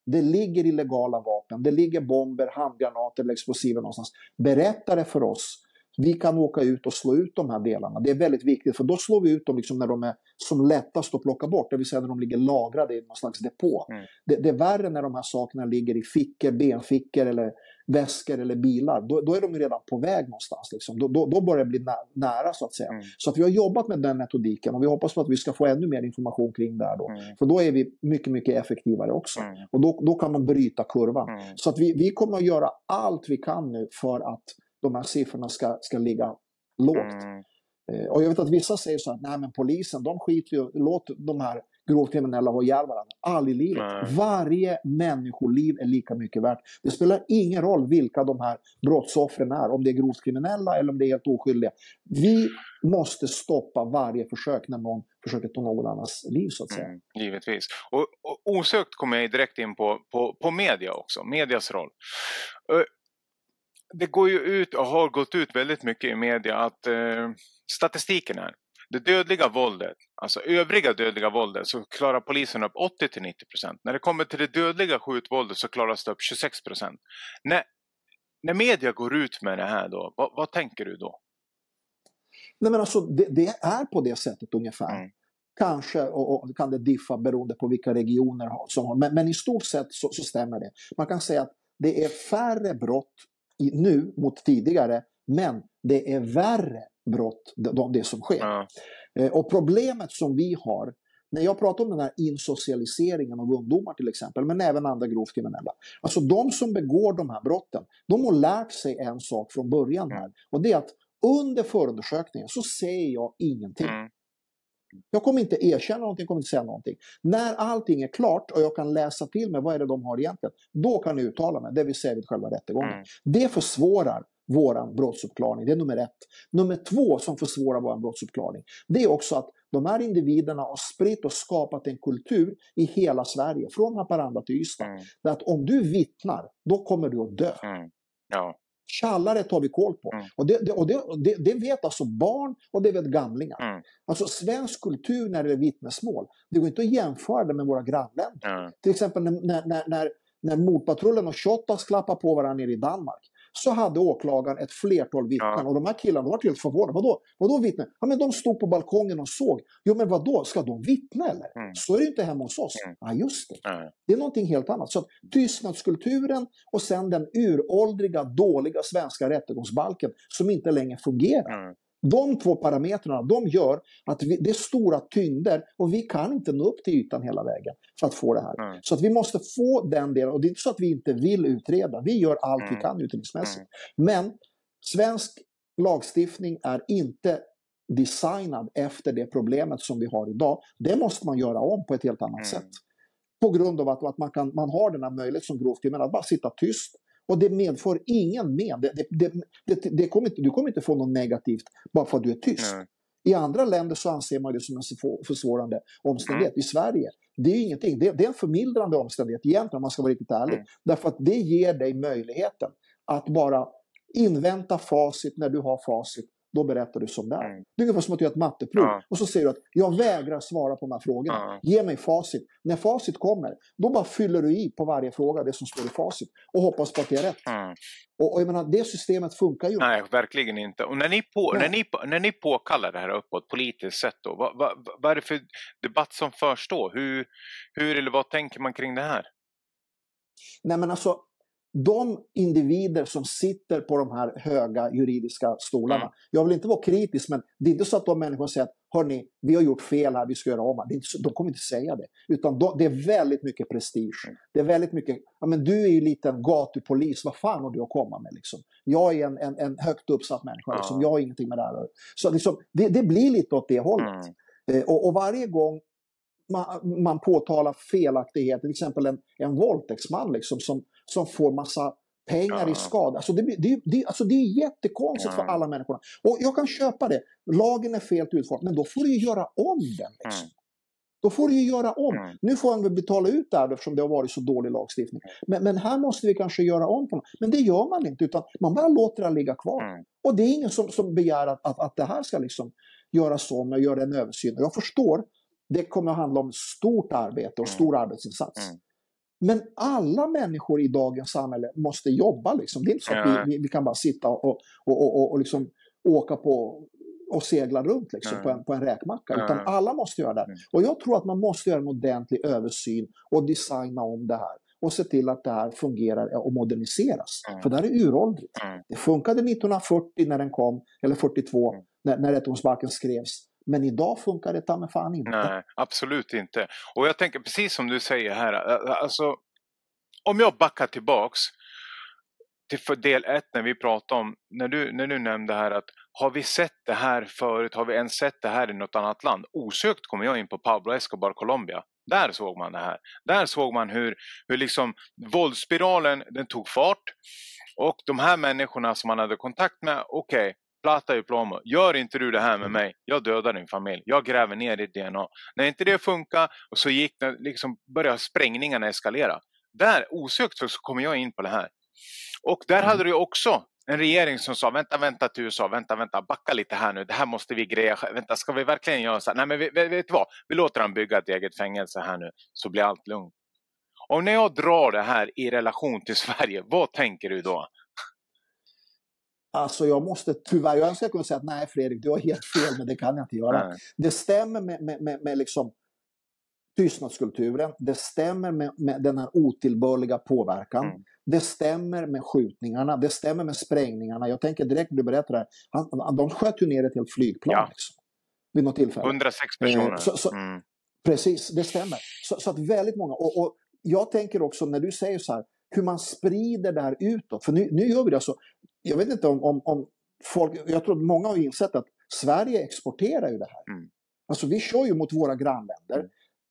det ligger illegala vapen, det ligger bomber, handgranater eller explosiver någonstans. Berätta det för oss vi kan åka ut och slå ut de här delarna. Det är väldigt viktigt för då slår vi ut dem liksom när de är som lättast att plocka bort, det vill säga när de ligger lagrade i någon slags depå. Mm. Det, det, är värre när de här sakerna ligger i fickor, benfickor eller väskor eller bilar. Då, då är de redan på väg någonstans. Liksom. Då, då, då, börjar det bli nä nära så att säga. Mm. Så att vi har jobbat med den metodiken och vi hoppas på att vi ska få ännu mer information kring det här då. Mm. För då är vi mycket, mycket effektivare också. Mm. Och då, kan man bryta kurvan. Mm. Så att vi, vi kommer att göra allt vi kan nu för att de här siffrorna ska, ska ligga lågt. Mm. Eh, och jag vet att vissa säger så att nej men polisen, de skiter ju, låt de här grovt kriminella ha ihjäl varandra. Aldrig i livet. Mm. Varje människoliv är lika mycket värt. Det spelar ingen roll vilka de här brottsoffren är, om det är grovt kriminella eller om det är helt oskyldiga. Vi måste stoppa varje försök när någon försöker ta någon annans liv så att säga. Mm, givetvis. Och, och osökt kommer jag direkt in på, på, på media också, medias roll. Det går ju ut och har gått ut väldigt mycket i media att eh, statistiken är det dödliga våldet, alltså övriga dödliga våldet, så klarar polisen upp 80-90%. När det kommer till det dödliga skjutvåldet så klaras det upp 26%. När, när media går ut med det här då, vad, vad tänker du då? Nej, men alltså, det, det, är på det sättet ungefär. Mm. Kanske och, och, kan det diffa beroende på vilka regioner som har, men, men i stort sett så, så, stämmer det. Man kan säga att det är färre brott nu mot tidigare, men det är värre brott, det, som sker. Mm. Eh, och problemet som vi har, när jag pratar om den här insocialiseringen av ungdomar till exempel, men även andra grovt kriminella. Alltså de som begår de här brotten, de har lärt sig en sak från början här. Och det är att under förundersökningen så säger jag ingenting. Mm. Jag kommer inte erkänna någonting, kommer inte säga någonting. När allting är klart och jag kan läsa till mig vad är det de har egentligen, då kan jag uttala mig, det vill säga vid själva rättegången. Mm. Det försvårar våran brottsuppklarning, det är nummer ett. Nummer två som försvårar vår brottsuppklarning, det är också att de här individerna har spritt och skapat en kultur i hela Sverige, från Haparanda till Ystad. Mm. Där att om du vittnar, då kommer du att dö. Mm. Ja. Tjallare tar vi koll på. Mm. Och, det, det, och det, det, vet alltså barn och det vet gamlingar. Mm. Alltså svensk kultur när det är vittnesmål, det går inte att jämföra det med våra grannländer. Mm. Till exempel när, när, när, när motpatrullen och Shottaz klappar på varandra nere i Danmark så hade åklagaren ett flertal vittnen. Ja. Och de här killarna var helt förvånade. Vadå, vadå vittnen? Ja, men de stod på balkongen och såg. Jo, men vadå, ska de vittna eller? Mm. Så är det inte hemma hos oss. Mm. Ja, just det. Mm. Det är någonting helt annat. Så tystnadskulturen och sen den uråldriga, dåliga svenska rättegångsbalken som inte längre fungerar. Mm. De två parametrarna de gör att vi, det är stora tyngder och vi kan inte nå upp till ytan hela vägen för att få det här. Mm. Så att vi måste få den delen. Och det är inte så att vi inte vill utreda. Vi gör allt mm. vi kan utredningsmässigt. Mm. Men svensk lagstiftning är inte designad efter det problemet som vi har idag. Det måste man göra om på ett helt annat mm. sätt. På grund av att, att man, kan, man har den här möjligheten som grovt kriminell att bara sitta tyst och det medför ingen men. Det, det, det, det, kommer inte, du kommer inte få något negativt bara för att du är tyst. Mm. I andra länder så anser man det som en försvårande omständighet. Mm. I Sverige, det är ingenting. Det, det, är en förmildrande omständighet egentligen om man ska vara riktigt ärlig. Mm. Därför att det ger dig möjligheten att bara invänta facit när du har facit då berättar du som det är. Mm. Det är ungefär som att du gör ett matteprov ja. och så säger du att jag vägrar svara på de här frågorna. Ja. Ge mig facit. När facit kommer, då bara fyller du i på varje fråga det som står i facit och hoppas på att det är rätt. Mm. Och, och jag menar, det systemet funkar ju. Nej, verkligen inte. Och när ni, på, när ni, när ni påkallar det här uppåt politiskt sett då, vad, vad, vad är det för debatt som förs då? Hur, hur eller vad tänker man kring det här? Nej men alltså, de individer som sitter på de här höga juridiska stolarna. Mm. Jag vill inte vara kritisk, men det är inte så att de människorna säger att hörni, vi har gjort fel här, vi ska göra om det. De kommer inte säga det. Utan de, det är väldigt mycket prestige. Mm. Det är väldigt mycket, ja men du är ju lite en gatupolis, vad fan har du att komma med liksom? Jag är en, en, en högt uppsatt människa, liksom. jag har ingenting med det här Så liksom, det, det blir lite åt det hållet. Mm. Eh, och, och, varje gång man, man påtalar felaktigheter, till exempel en, en våldtäktsman liksom, som, som får massa pengar ja. i skada. Alltså det, det, det, alltså det är jättekonstigt ja. för alla människorna. Och jag kan köpa det. Lagen är fel utformad, men då får du ju göra om den. Liksom. Mm. Då får du ju göra om. Mm. Nu får han väl betala ut det här eftersom det har varit så dålig lagstiftning. Men, men, här måste vi kanske göra om på något. Men det gör man inte, utan man bara låter det ligga kvar. Mm. Och det är ingen som, som begär att, att, att det här ska liksom göras om och göra en översyn. Jag förstår det kommer att handla om stort arbete och mm. stor arbetsinsats. Men alla människor i dagens samhälle måste jobba. Liksom. Det är inte så att vi, vi, kan bara sitta och, och, och, och liksom åka på och segla runt liksom, mm. på, en, på en räkmacka. Utan alla måste göra det. Mm. Och jag tror att man måste göra en ordentlig översyn och designa om det här. Och se till att det här fungerar och moderniseras. För det här är uråldrigt. Det funkade 1940 när den kom, eller 42, mm. när, när rättegångsbalken skrevs. Men idag funkar det ta med fan inte. Nej, absolut inte. Och jag tänker precis som du säger här, alltså om jag backar tillbaks till del ett när vi pratade om, när du, när du nämnde här att har vi sett det här förut, har vi ens sett det här i något annat land? Osökt kommer jag in på Pablo Escobar Colombia. Där såg man det här. Där såg man hur, hur liksom våldsspiralen den tog fart och de här människorna som man hade kontakt med, okej, okay, plata i plomo. Gör inte du det här med mig, jag dödar din familj. Jag gräver ner ditt DNA. När inte det funkar och så gick det, liksom började sprängningarna eskalera. Där osökt så kommer jag in på det här. Och där hade du också en regering som sa vänta, vänta till USA, vänta, vänta, backa lite här nu, det här måste vi greja, vänta, ska vi verkligen göra så här? Nej, men vi, vet du vad, vi låter dem bygga ett eget fängelse här nu, så blir allt lugnt. Och när jag drar det här i relation till Sverige, vad tänker du då? Alltså jag måste tyvärr, jag önskar kunna säga att nej Fredrik, du har helt fel, men det kan jag inte göra. Nej. Det stämmer med, med, med, med liksom tystnadskulturen, det stämmer med, med den här otillbörliga påverkan, mm. det stämmer med skjutningarna, det stämmer med sprängningarna. Jag tänker direkt när du berättar det här, han, de sköt ju ner ett helt flygplan ja. liksom, vid något tillfälle. 106 personer. Eh, så, så, mm. Precis, det stämmer. Så, så, att väldigt många, och, och jag tänker också när du säger så här, hur man sprider det här utåt. För nu, nu gör vi det alltså, jag vet inte om, om, om folk, jag tror att många har insett att Sverige exporterar ju det här. Mm. Alltså vi kör ju mot våra grannländer. Mm.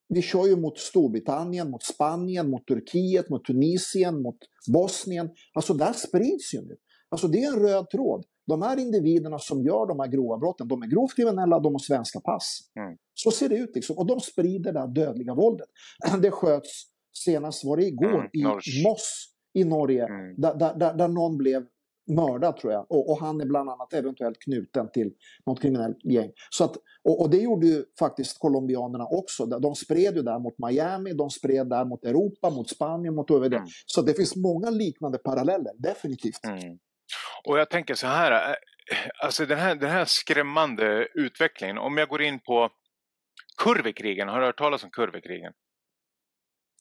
Vi kör ju mot Storbritannien, mot Spanien, mot Turkiet, mot Tunisien, mot Bosnien. Alltså där sprids ju nu. Alltså det är en röd tråd. De här individerna som gör de här grova brotten, de är grovt kriminella, de har svenska pass. Mm. Så ser det ut liksom. Och de sprider det här dödliga våldet. Det sköts senast var det igår mm, i. Moss i Norge, mm. där, där, där någon blev mördad tror jag. Och, och, han är bland annat eventuellt knuten till något kriminellt gäng. Så att, och, och, det gjorde ju faktiskt colombianerna också. De spred ju där mot Miami, de spred där mot Europa, mot Spanien, mot övriga. Mm. Så det finns många liknande paralleller, definitivt. Mm. Och jag tänker så här, eh, alltså den här, den här skrämmande utvecklingen, om jag går in på kurvekrigen, har du hört talas om kurvekrigen?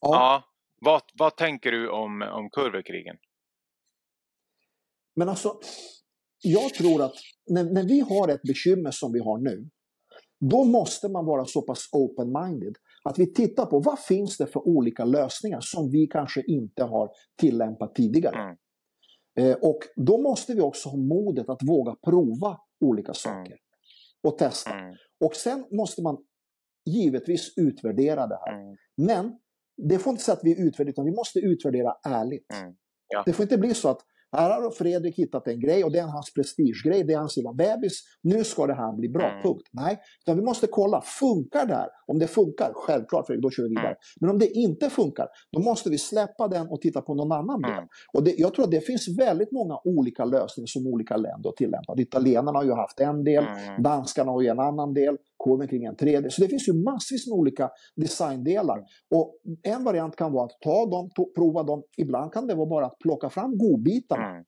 Ja. ja. Vad, vad tänker du om, om kurvekrigen? Men alltså, jag tror att när, när vi har ett bekymmer som vi har nu, då måste man vara så pass open-minded att vi tittar på vad finns det för olika lösningar som vi kanske inte har tillämpat tidigare. Mm. Eh, och då måste vi också ha modet att våga prova olika saker mm. och testa. Mm. Och sen måste man givetvis utvärdera det här. Mm. Men det får inte säga att vi utvärderar, utan vi måste utvärdera ärligt. Mm. Ja. Det får inte bli så att här har Fredrik hittat en grej och det är hans prestigegrej, det är hans lilla bebis. Nu ska det här bli bra, mm. punkt. Nej, utan vi måste kolla, funkar det här? Om det funkar, självklart Fredrik, då kör vi vidare. Mm. Men om det inte funkar, då måste vi släppa den och titta på någon annan del. Mm. Och det, jag tror att det finns väldigt många olika lösningar som olika länder har tillämpat. Italienarna har ju haft en del, danskarna har ju en annan del, kurven kring en tredje. Så det finns ju massvis med olika designdelar. Och en variant kan vara att ta dem, prova dem. Ibland kan det vara bara att plocka fram godbitarna mm.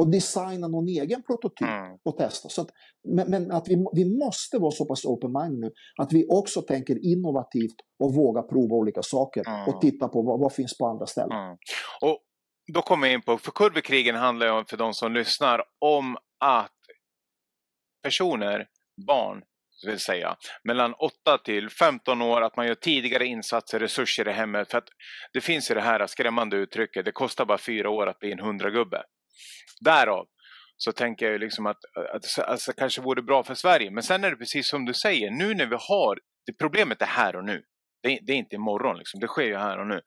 och designa någon egen prototyp mm. och testa. Så att, men, men, att vi, vi måste vara så pass open-minded nu att vi också tänker innovativt och våga prova olika saker mm. och titta på vad, vad finns på andra ställen. Mm. Och då kommer jag in på, för kurvekrigen handlar ju för de som lyssnar om att personer, barn, vill säga mellan 8 till 15 år, att man gör tidigare insatser, resurser i hemmet. För att det finns ju det här skrämmande uttrycket, det kostar bara fyra år att bli en hundragubbe. Därav så tänker jag liksom att, att alltså, kanske vore bra för Sverige. Men sen är det precis som du säger, nu när vi har, det problemet är här och nu. Det, det är inte imorgon, liksom. det sker ju här och nu.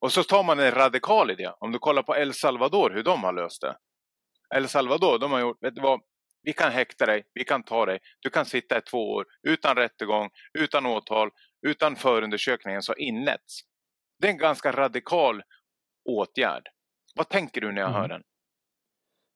Och så tar man en radikal idé. Om du kollar på El Salvador, hur de har löst det. El Salvador, de har gjort, vet du vad, vi kan häkta dig, vi kan ta dig, du kan sitta i två år utan rättegång, utan åtal, utan förundersökningen som inletts. Det är en ganska radikal åtgärd. Vad tänker du när jag mm. hör den?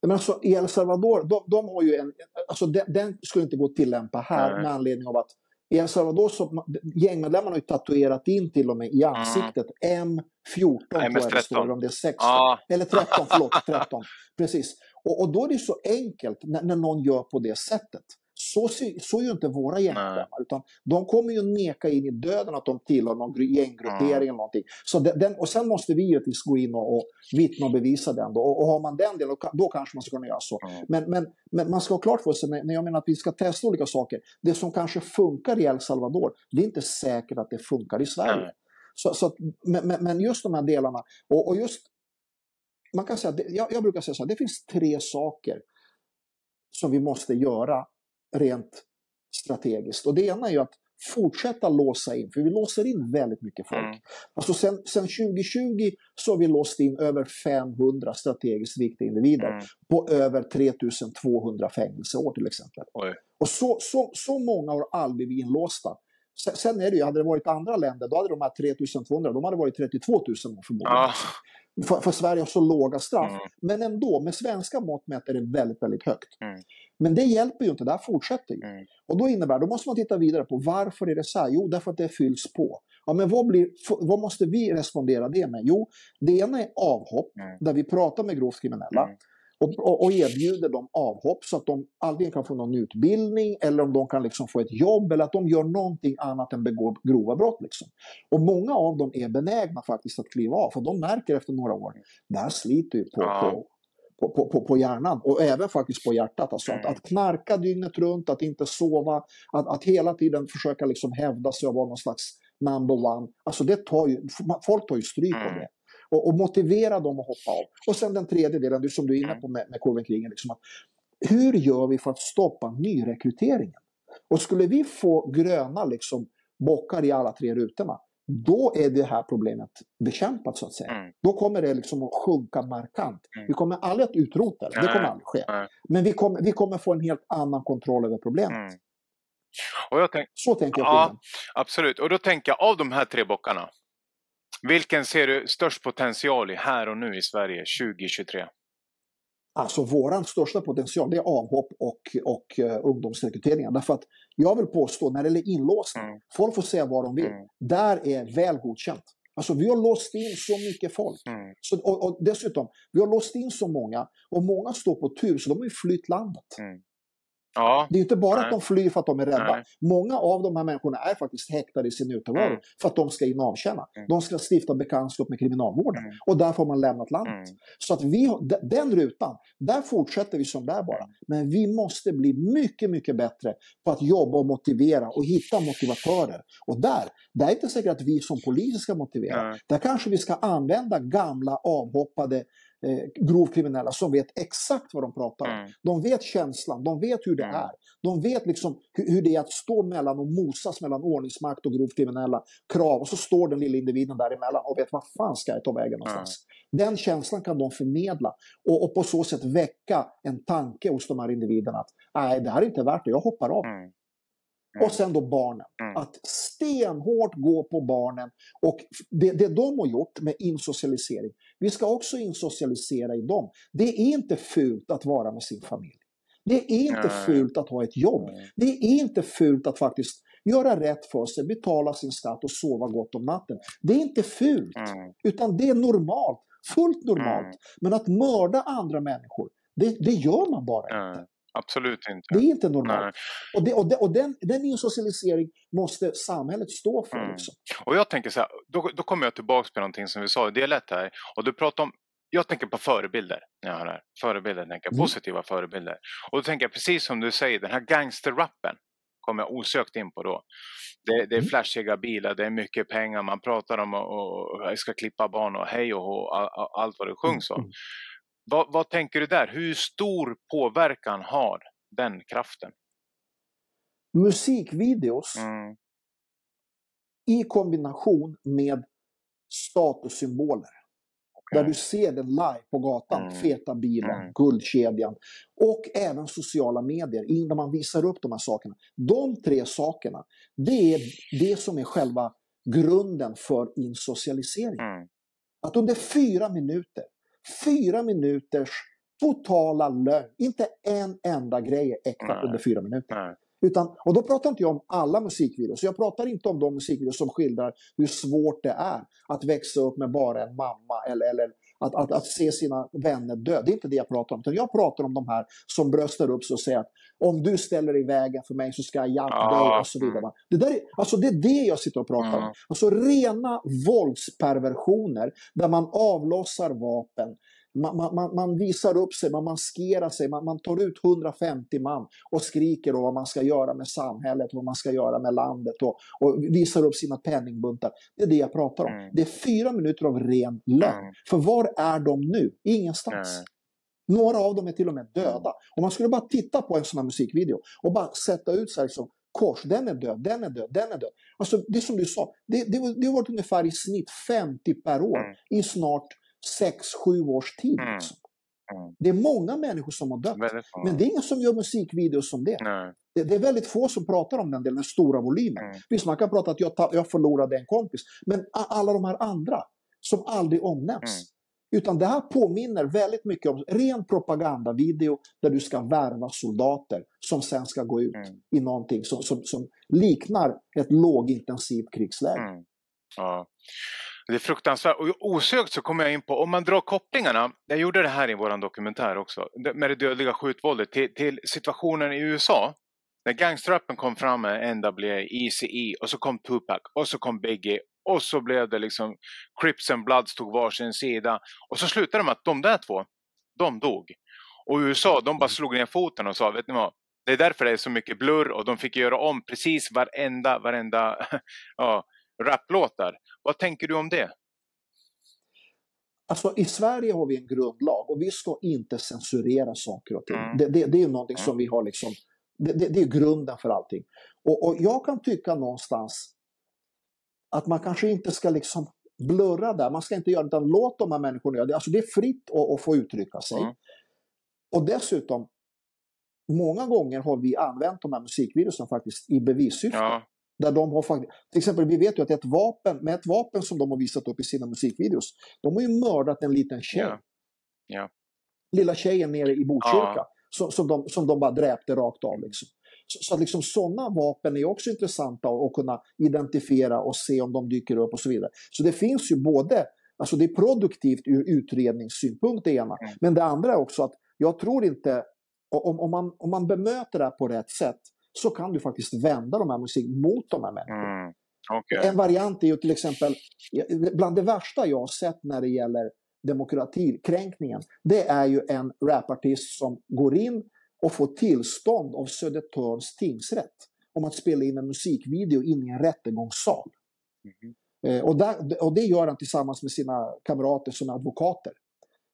Men alltså, El Salvador, de, de har ju en, alltså den, den, skulle inte gå att tillämpa här Nej. med anledning av att i El Salvador så gängmedlemmarna har ju tatuerat in till och med i ansiktet mm. M14 MS-13. det står, om det är 16. Ah. Eller 13, förlåt, 13. Precis. Och, och, då är det så enkelt när, när någon gör på det sättet. Så, så är ju inte våra gängmedlemmar. Utan de kommer ju neka in i döden att de tillhör någon gänggruppering mm. eller någonting. Så den, och sen måste vi givetvis gå in och, och vittna och bevisa den. Då. Och, och har man den delen, då kanske man ska kunna göra så. Mm. Men, men, men man ska ha klart för sig, när jag menar att vi ska testa olika saker, det som kanske funkar i El Salvador, det är inte säkert att det funkar i Sverige. Mm. Så, så, men, men just de här delarna, och, och just man kan säga, jag, jag brukar säga så här, det finns tre saker som vi måste göra rent strategiskt. Och det ena är ju att fortsätta låsa in, för vi låser in väldigt mycket folk. Mm. Alltså sen, sen 2020 så har vi låst in över 500 strategiskt viktiga individer mm. på över 3200 fängelseår till exempel. Oj. Och så, så, så många har aldrig blivit inlåsta. Sen, sen är det ju, hade det varit andra länder, då hade de här 3200, de hade varit 32 000 förmodligen. Ah. För, för Sverige har så låga straff. Mm. Men ändå, med svenska mått mätt är det väldigt, väldigt högt. Mm. Men det hjälper ju inte, det här fortsätter ju. Mm. Och då innebär, då måste man titta vidare på varför är det så här? Jo, därför att det fylls på. Ja, men vad, blir, vad måste vi respondera det med? Jo, det ena är avhopp, Mm. där vi pratar med grovt kriminella. Och, och, och erbjuder dem avhopp så att de antingen kan få någon utbildning eller om de kan liksom få ett jobb eller att de gör någonting annat än begår grova brott. Liksom. Och många av dem är benägna faktiskt att kliva av för de märker efter några år, det här sliter ju på, Ja. på, på, på, på, på hjärnan och även faktiskt på hjärtat. Alltså att, Mm. att knarka dygnet runt, att inte sova, att, att hela tiden försöka liksom hävda sig och vara någon slags number one. Alltså det tar ju, folk tar ju stryk av Mm. det. Och, och motivera dem att hoppa av. Och sen den tredje delen, du som du är inne Mm. på med, med korven krigen. Liksom att, hur gör vi för att stoppa nyrekryteringen? Och skulle vi få gröna liksom, bockar i alla tre rutorna, då är det här problemet bekämpat så att säga. Mm. Då kommer det liksom att sjunka markant. Mm. Vi kommer aldrig att utrota det, det kommer aldrig ske. nej. Men vi kommer, vi kommer få en helt annan kontroll över problemet. Mm. Och jag tänk, Så tänker jag. Ja. Absolut, och då tänker jag av de här tre bockarna. Vilken ser du störst potential i här och nu i Sverige 2023? Alltså våran största potential det är avhopp och, och uh, ungdomsrekryteringar. Därför att jag vill påstå, när det gäller inlåsning, Mm. folk får säga vad de vill. Mm. Där är väl godkänt. Alltså vi har låst in så mycket folk. Mm. Så, och, och dessutom, vi har låst in så många och många står på tur så de har ju flytt landet. Ja, Det är inte bara Nej. att de flyr för att de är rädda. Nej. Många av de här människorna är faktiskt häktade i sin utevaro Mm. för att de ska in och avtjäna. Mm. De ska stifta bekantskap med kriminalvården Mm. och därför har man lämnat landet. Mm. Så att vi, den rutan, där fortsätter vi som där bara. Mm. Men vi måste bli mycket, mycket bättre på att jobba och motivera och hitta motivatörer. Och där, där är det inte säkert att vi som poliser ska motivera. Där kanske vi ska använda gamla avhoppade eh, grovkriminella som vet exakt vad de pratar om. Mm. De vet känslan, de vet hur det Mm. är. De vet liksom hur, hur det är att stå mellan och mosas mellan ordningsmakt och grovt kriminella krav. Och så står den lilla individen däremellan och vet vad fan ska jag ta vägen någonstans. Den känslan kan de förmedla och, och på så sätt väcka en tanke hos de här individerna att nej, det här är inte värt det, jag hoppar av. Mm. Och sen då barnen. Mm. Att stenhårt gå på barnen. Och det, det de har gjort med insocialisering, vi ska också insocialisera i dem. Det är inte fult att vara med sin familj. Det är inte fult att ha ett jobb. Det är inte fult att faktiskt göra rätt för sig, betala sin skatt och sova gott om natten. Det är inte fult, utan det är normalt. Fullt normalt. Men att mörda andra människor, det, det gör man bara inte. Absolut inte. Det är inte normalt. Och, det, och, det, och den, den insocialisering måste samhället stå för. Mm. Liksom. Och jag tänker så här, då, då kommer jag tillbaka på någonting som vi sa i 1 här. Och du pratar om, jag tänker på förebilder när jag hör det här. Förebilder, tänker jag, Mm. positiva förebilder. Och då tänker jag precis som du säger, den här gangsterrappen kommer jag osökt in på då. Det, det är Mm. flashiga bilar, det är mycket pengar, man pratar om att och, och, jag ska klippa barn och hej och hå, all, all, allt vad det sjungs om. Vad, vad tänker du där? Hur stor påverkan har den kraften? Musikvideos Mm, i kombination med statussymboler. okej. Där du ser den live på gatan, Mm. feta bilen, Mm. guldkedjan. Och även sociala medier, in där man visar upp de här sakerna. De tre sakerna, det är det som är själva grunden för insocialisering. Mm, Att under fyra minuter, fyra minuters totala lögn, inte en enda grej är äkta under fyra minuter. nej. Utan, och då pratar inte jag om alla musikvideos. Jag pratar inte om de musikvideos som skildrar hur svårt det är att växa upp med bara en mamma eller, eller att, att, att se sina vänner dö. Det är inte det jag pratar om. Utan jag pratar om de här som bröstar upp sig och säger att om du ställer dig i vägen för mig så ska jag hjälpa dig och så vidare. va. Det, där är, alltså det är det jag sitter och pratar om. Mm. Alltså rena våldsperversioner där man avlossar vapen. Man, man, man, visar upp sig, man maskerar sig, man, man tar ut 150 man och skriker om vad man ska göra med samhället, vad man ska göra med landet och, och visar upp sina penningbuntar. Det är det jag pratar om. Mm. Det är fyra minuter av ren lögn. Mm. För var är de nu? Ingenstans. Nej. Några av dem är till och med döda. Om man skulle bara titta på en sån här musikvideo och bara sätta ut så här liksom, kors, den är död, den är död, den är död. Alltså det som du sa, det, det, det har varit ungefär i snitt 50 per år Mm. i snart 6-7 års tid. Mm. Liksom. Mm. Det är många människor som har dött. Men det är ingen som gör musikvideos som det. Det. Det är väldigt få som pratar om den delen, den stora volymen. Mm. Visst, man kan prata att jag, jag förlorade en kompis. Men alla de här andra som aldrig omnämns. Mm. Utan det här påminner väldigt mycket om ren propagandavideo där du ska värva soldater som sen ska gå ut mm. i någonting som, som, som, liknar ett lågintensivt krigsläge. Mm. Ja. Det är fruktansvärt. Och osökt så kommer jag in på, om man drar kopplingarna, jag gjorde det här i vår dokumentär också, med det dödliga skjutvåldet till, till situationen i USA. När gangsterrappen kom fram med NWA, ECE och så kom Tupac och så kom Biggie och så blev det liksom Crips and Bloods tog varsin sida och så slutade det med att de där två, de dog. Och USA, de bara slog ner foten och sa, vet ni vad, det är därför det är så mycket blurr och de fick göra om precis varenda, varenda ja, raplåtar. Vad tänker du om det? Alltså i Sverige har vi en grundlag och vi ska inte censurera saker och ting. Mm. Det, det, det, är någonting mm. som vi har liksom, det, det, är grunden för allting. Och, och, jag kan tycka någonstans att man kanske inte ska liksom blurra där, man ska inte göra det, utan låt de här människorna göra det. Alltså det är fritt att, att få uttrycka sig. Mm. Och dessutom, många gånger har vi använt de här musikvideorna faktiskt i bevissyfte. Ja. Där de har faktiskt, till exempel, vi vet ju att ett vapen, med ett vapen som de har visat upp i sina musikvideos, de har ju mördat en liten tjej. Ja. Ja. Lilla tjejen nere i Botkyrka. Ja. Som, som, de, som de bara dräpte rakt av. Liksom. Så, så att liksom sådana vapen är också intressanta att, att kunna identifiera och se om de dyker upp och så vidare. Så det finns ju både, alltså det är produktivt ur utredningssynpunkt det ena, mm. men det andra är också att jag tror inte, om, om, man, om man bemöter det här på rätt sätt, så kan du faktiskt vända de här musiken mot de här människorna. Mm. Okay. En variant är ju till exempel, bland det värsta jag har sett när det gäller demokratikränkningen, det är ju en rapartist som går in och får tillstånd av Södertörns tingsrätt om att spela in en musikvideo in i en rättegångssal. Mm. Eh, och, där, och det gör han tillsammans med sina kamrater som är advokater.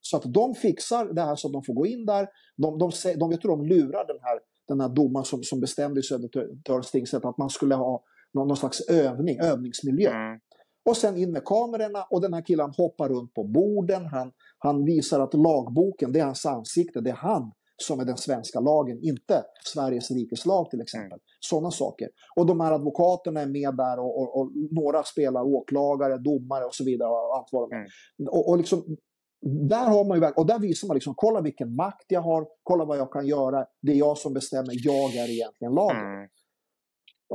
Så att de fixar det här så att de får gå in där. De, de, de, de, jag tror de lurar den här den här domaren som, som bestämde i Södertörns tingsrätt att man skulle ha någon, någon slags övning, övningsmiljö. Mm. Och sen in med kamerorna och den här killen hoppar runt på borden. Han, han visar att lagboken, det är hans ansikte, det är han som är den svenska lagen, inte Sveriges rikes lag till exempel. Mm. Sådana saker. Och de här advokaterna är med där och, och, och, några spelar åklagare, domare och så vidare. Och allt vad de är. Mm. Och, och liksom, där har man ju, och där visar man liksom, kolla vilken makt jag har, kolla vad jag kan göra, det är jag som bestämmer, jag är egentligen lagen. Mm.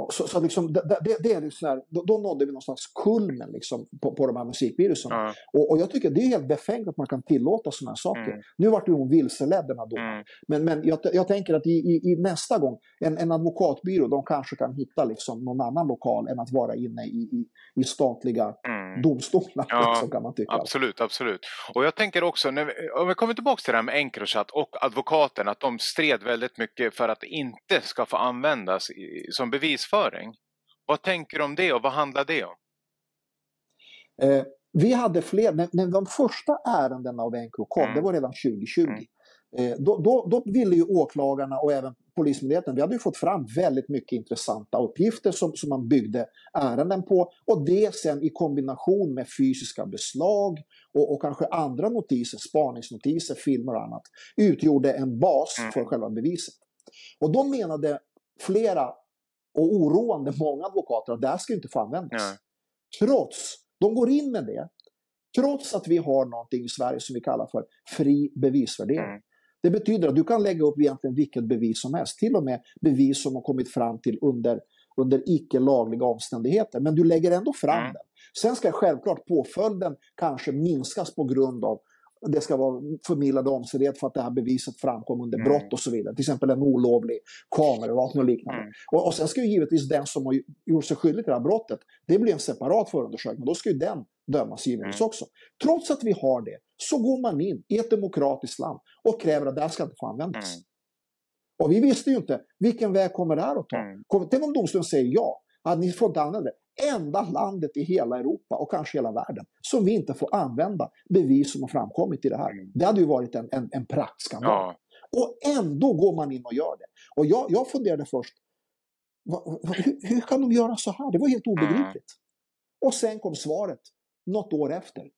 Så, så liksom, det, det, det, är liksom här, då, då nådde vi någon slags kulmen liksom, på, på de här musikvirusen. Mm. Och, och, jag tycker det är helt befängt att man kan tillåta sådana här saker. Mm. Nu vart ju hon vilseledd den här domaren. Mm. Men, men jag, jag tänker att i, i, i, nästa gång, en, en advokatbyrå, de kanske kan hitta liksom någon annan lokal än att vara inne i, i, i statliga mm. domstolar. Ja, liksom, kan man tycka. Absolut, absolut. Och jag tänker också, när vi, om vi kommer tillbaka till det här med Encrochat och advokaten, att de stred väldigt mycket för att det inte ska få användas i, som bevis marknadsföring. Vad tänker du om det och vad handlar det om? Eh, vi hade fler, när, när de första ärendena av NK kom, mm. det var redan 2020. Mm. Eh, då, då, då, ville ju åklagarna och även Polismyndigheten, vi hade ju fått fram väldigt mycket intressanta uppgifter som, som man byggde ärenden på. Och det sen i kombination med fysiska beslag och, och kanske andra notiser, spaningsnotiser, filmer och annat, utgjorde en bas mm. för själva beviset. Och då menade flera och oroande många advokater att det här ska inte få användas. Nej. Trots, de går in med det, trots att vi har någonting i Sverige som vi kallar för fri bevisvärdering. Mm. Det betyder att du kan lägga upp egentligen vilket bevis som helst, till och med bevis som har kommit fram till under, under icke lagliga omständigheter, men du lägger ändå fram mm. den. Sen ska självklart påföljden kanske minskas på grund av det ska vara förmildrande omständighet för att det här beviset framkom under mm. brott och så vidare. Till exempel en olovlig kameraövervakning och liknande. Mm. Och, och sen ska ju givetvis den som har gjort sig skyldig till det här brottet, det blir en separat förundersökning. Då ska ju den dömas givetvis mm. också. Trots att vi har det, så går man in i ett demokratiskt land och kräver att det här ska inte få användas. Och vi visste ju inte, vilken väg kommer det här att ta? Tänk om domstolen säger ja, att ni får inte använda det enda landet i hela Europa och kanske hela världen som vi inte får använda bevis som har framkommit i det här. Det hade ju varit en, en, en praktskandal. Ja. Och ändå går man in och gör det. Och jag, jag funderade först, va, va, hur, hur, kan de göra så här? Det var helt obegripligt. Mm. Och sen kom svaret, något år efter.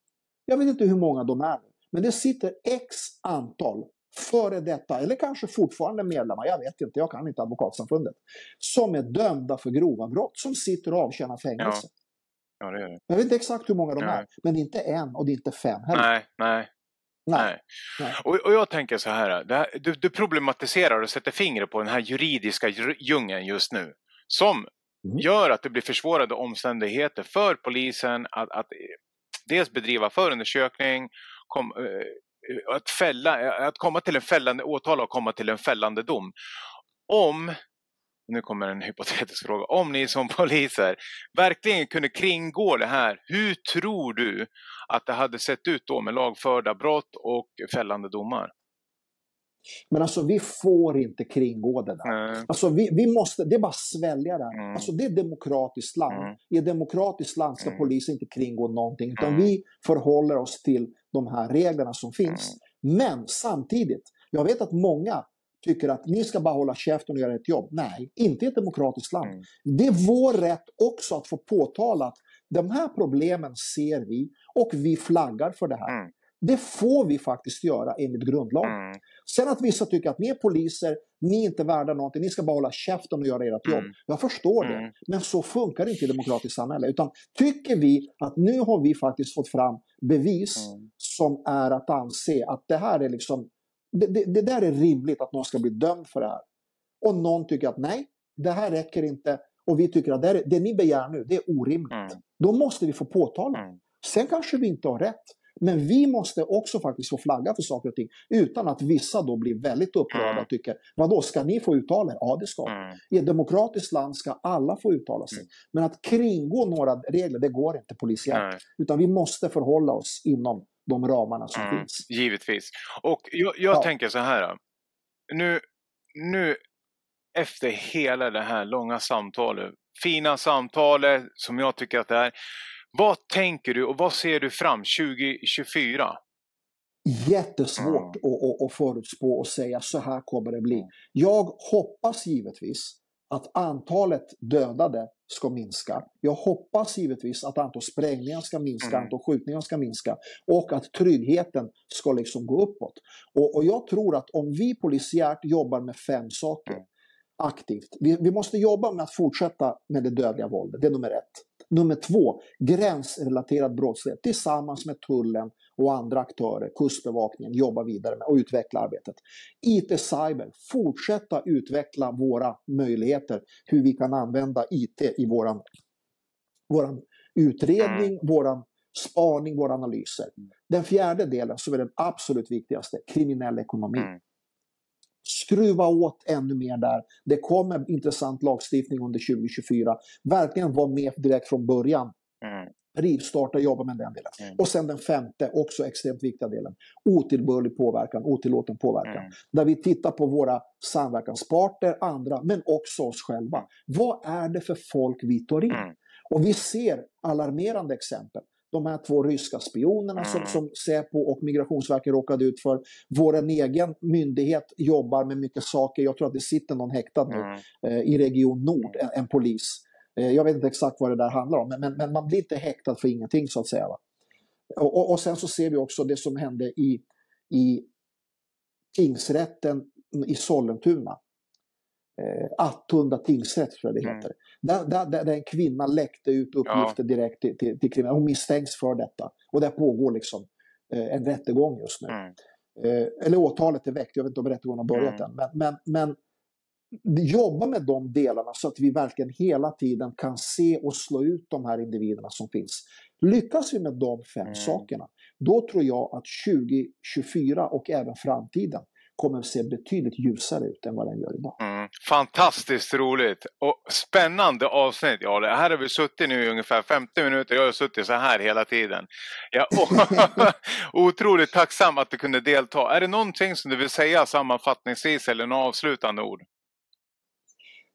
Jag vet inte hur många de är, men det sitter x antal före detta, eller kanske fortfarande medlemmar, jag vet inte, jag kan inte Advokatsamfundet, som är dömda för grova brott, som sitter och avtjänar fängelse. Ja. Ja, det det. Jag vet inte exakt hur många de Nej. är, men det är inte en och det är inte fem heller. Nej, nej. Nej. Nej. Och, och jag tänker så här, här du, du problematiserar och sätter fingret på den här juridiska djungeln just nu. Som Mm. gör att det blir försvårade omständigheter för polisen att, att eh, dels bedriva förundersökning, kom, eh, att, fälla, att komma till en fällande åtal och komma till en fällande dom. Om, nu kommer en hypotetisk fråga, om ni som poliser verkligen kunde kringgå det här, hur tror du att det hade sett ut då med lagförda brott och fällande domar? Men alltså vi får inte kringgå det där. Alltså vi, vi måste, det är bara att svälja det. Mm. Alltså det är ett demokratiskt land. Mm. I ett demokratiskt land ska Mm. polisen inte kringgå någonting. Utan Mm. vi förhåller oss till de här reglerna som finns. Mm. Men samtidigt, jag vet att många tycker att ni ska bara hålla käften och göra ett jobb. Nej, inte i ett demokratiskt land. Det är vår rätt också att få påtala att de här problemen ser vi och vi flaggar för det här. Det får vi faktiskt göra enligt grundlagen. Mm. Sen att vissa tycker att ni är poliser, ni är inte värda någonting, ni ska bara hålla käften och göra ert jobb. Mm. Jag förstår det. Mm. Men så funkar det inte i demokratiskt samhälle. Utan tycker vi att nu har vi faktiskt fått fram bevis Mm. som är att anse att det här är liksom, det, det, det där är rimligt att någon ska bli dömd för det här. Och någon tycker att nej, det här räcker inte. Och vi tycker att det, är, det ni begär nu, det är orimligt. Mm. Då måste vi få påtala. Mm. Sen kanske vi inte har rätt. Men vi måste också faktiskt få flagga för saker och ting. Utan att vissa då blir väldigt upprörda Mm. och tycker, vadå, ska ni få uttala er? Ja, det ska. Mm. I ett demokratiskt land ska alla få uttala sig. Mm. Men att kringgå några regler, det går inte polisiärt. Utan vi måste förhålla oss inom de ramarna som Mm, finns. Givetvis. Och jag, jag Ja. tänker så här. Nu, nu efter hela det här långa samtalet, fina samtalet som jag tycker att det är. Vad tänker du och vad ser du fram 2024? Jättesvårt Mm. att, att, förutspå och säga så här kommer det bli. Jag hoppas givetvis att antalet dödade ska minska. Jag hoppas givetvis att antalet sprängningar ska minska, Mm. antalet skjutningar ska minska och att tryggheten ska liksom gå uppåt. Och, och jag tror att om vi polisiärt jobbar med fem saker Mm. aktivt. Vi, vi måste jobba med att fortsätta med det dödliga våldet, det är nummer ett. Nummer två, gränsrelaterad brottslighet tillsammans med tullen och andra aktörer, kustbevakningen, jobba vidare med och utveckla arbetet. IT cyber, fortsätta utveckla våra möjligheter, hur vi kan använda IT i våran, våran utredning, våran spaning, våra analyser. Den fjärde delen, som är den absolut viktigaste, kriminell ekonomi. Skruva åt ännu mer där. Det kommer intressant lagstiftning under 2024. Verkligen vara med direkt från början. Mm. Rivstarta, jobba med den delen. Mm. Och sen den femte, också extremt viktiga delen. Otillbörlig påverkan, otillåten påverkan. Mm. Där vi tittar på våra samverkanspartner, andra, men också oss själva. Mm. Vad är det för folk vi tar in? Mm. Och vi ser alarmerande exempel. De här två ryska spionerna som, Mm. som Säpo och Migrationsverket råkade ut för. Vår egen myndighet jobbar med mycket saker. Jag tror att det sitter någon häktad nu Mm. eh, i Region Nord, en, en polis. Eh, jag vet inte exakt vad det där handlar om, men, men, men man blir inte häktad för ingenting så att säga. Och, och, och sen så ser vi också det som hände i, i tingsrätten i Sollentuna. Eh, Attunda tingsrätt tror jag det Mm. heter. Där, där, där, där en kvinna läckte ut uppgifter direkt till, till, till kriminella. Hon misstänks för detta. Och där pågår liksom eh, en rättegång just nu. Mm. Eh, eller åtalet är väckt, jag vet inte om rättegången har börjat Mm. än. Men, men, men jobba med de delarna så att vi verkligen hela tiden kan se och slå ut de här individerna som finns. Lyckas vi med de fem Mm. sakerna, då tror jag att 2024 och även framtiden kommer att se betydligt ljusare ut än vad den gör idag. Mm. Fantastiskt roligt och spännande avsnitt. Ja, det här har vi suttit nu i ungefär 50 minuter. Jag har suttit så här hela tiden. Är otroligt tacksam att du kunde delta. Är det någonting som du vill säga sammanfattningsvis eller några avslutande ord?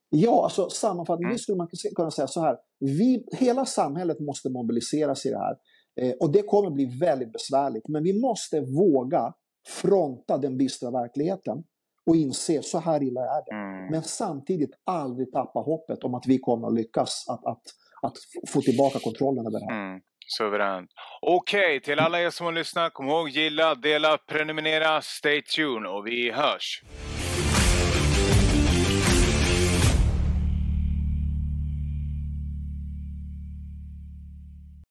Ja, alltså sammanfattningsvis Mm. skulle man kunna säga så här. Vi, hela samhället måste mobiliseras i det här. Eh, och det kommer bli väldigt besvärligt. Men vi måste våga fronta den bistra verkligheten och inse så här illa är det. Mm. Men samtidigt aldrig tappa hoppet om att vi kommer att lyckas att, att, att få tillbaka kontrollen över det här. Mm. Suveränt. Okej, till alla er som har lyssnat, kom ihåg gilla, dela, prenumerera, stay tuned och vi hörs.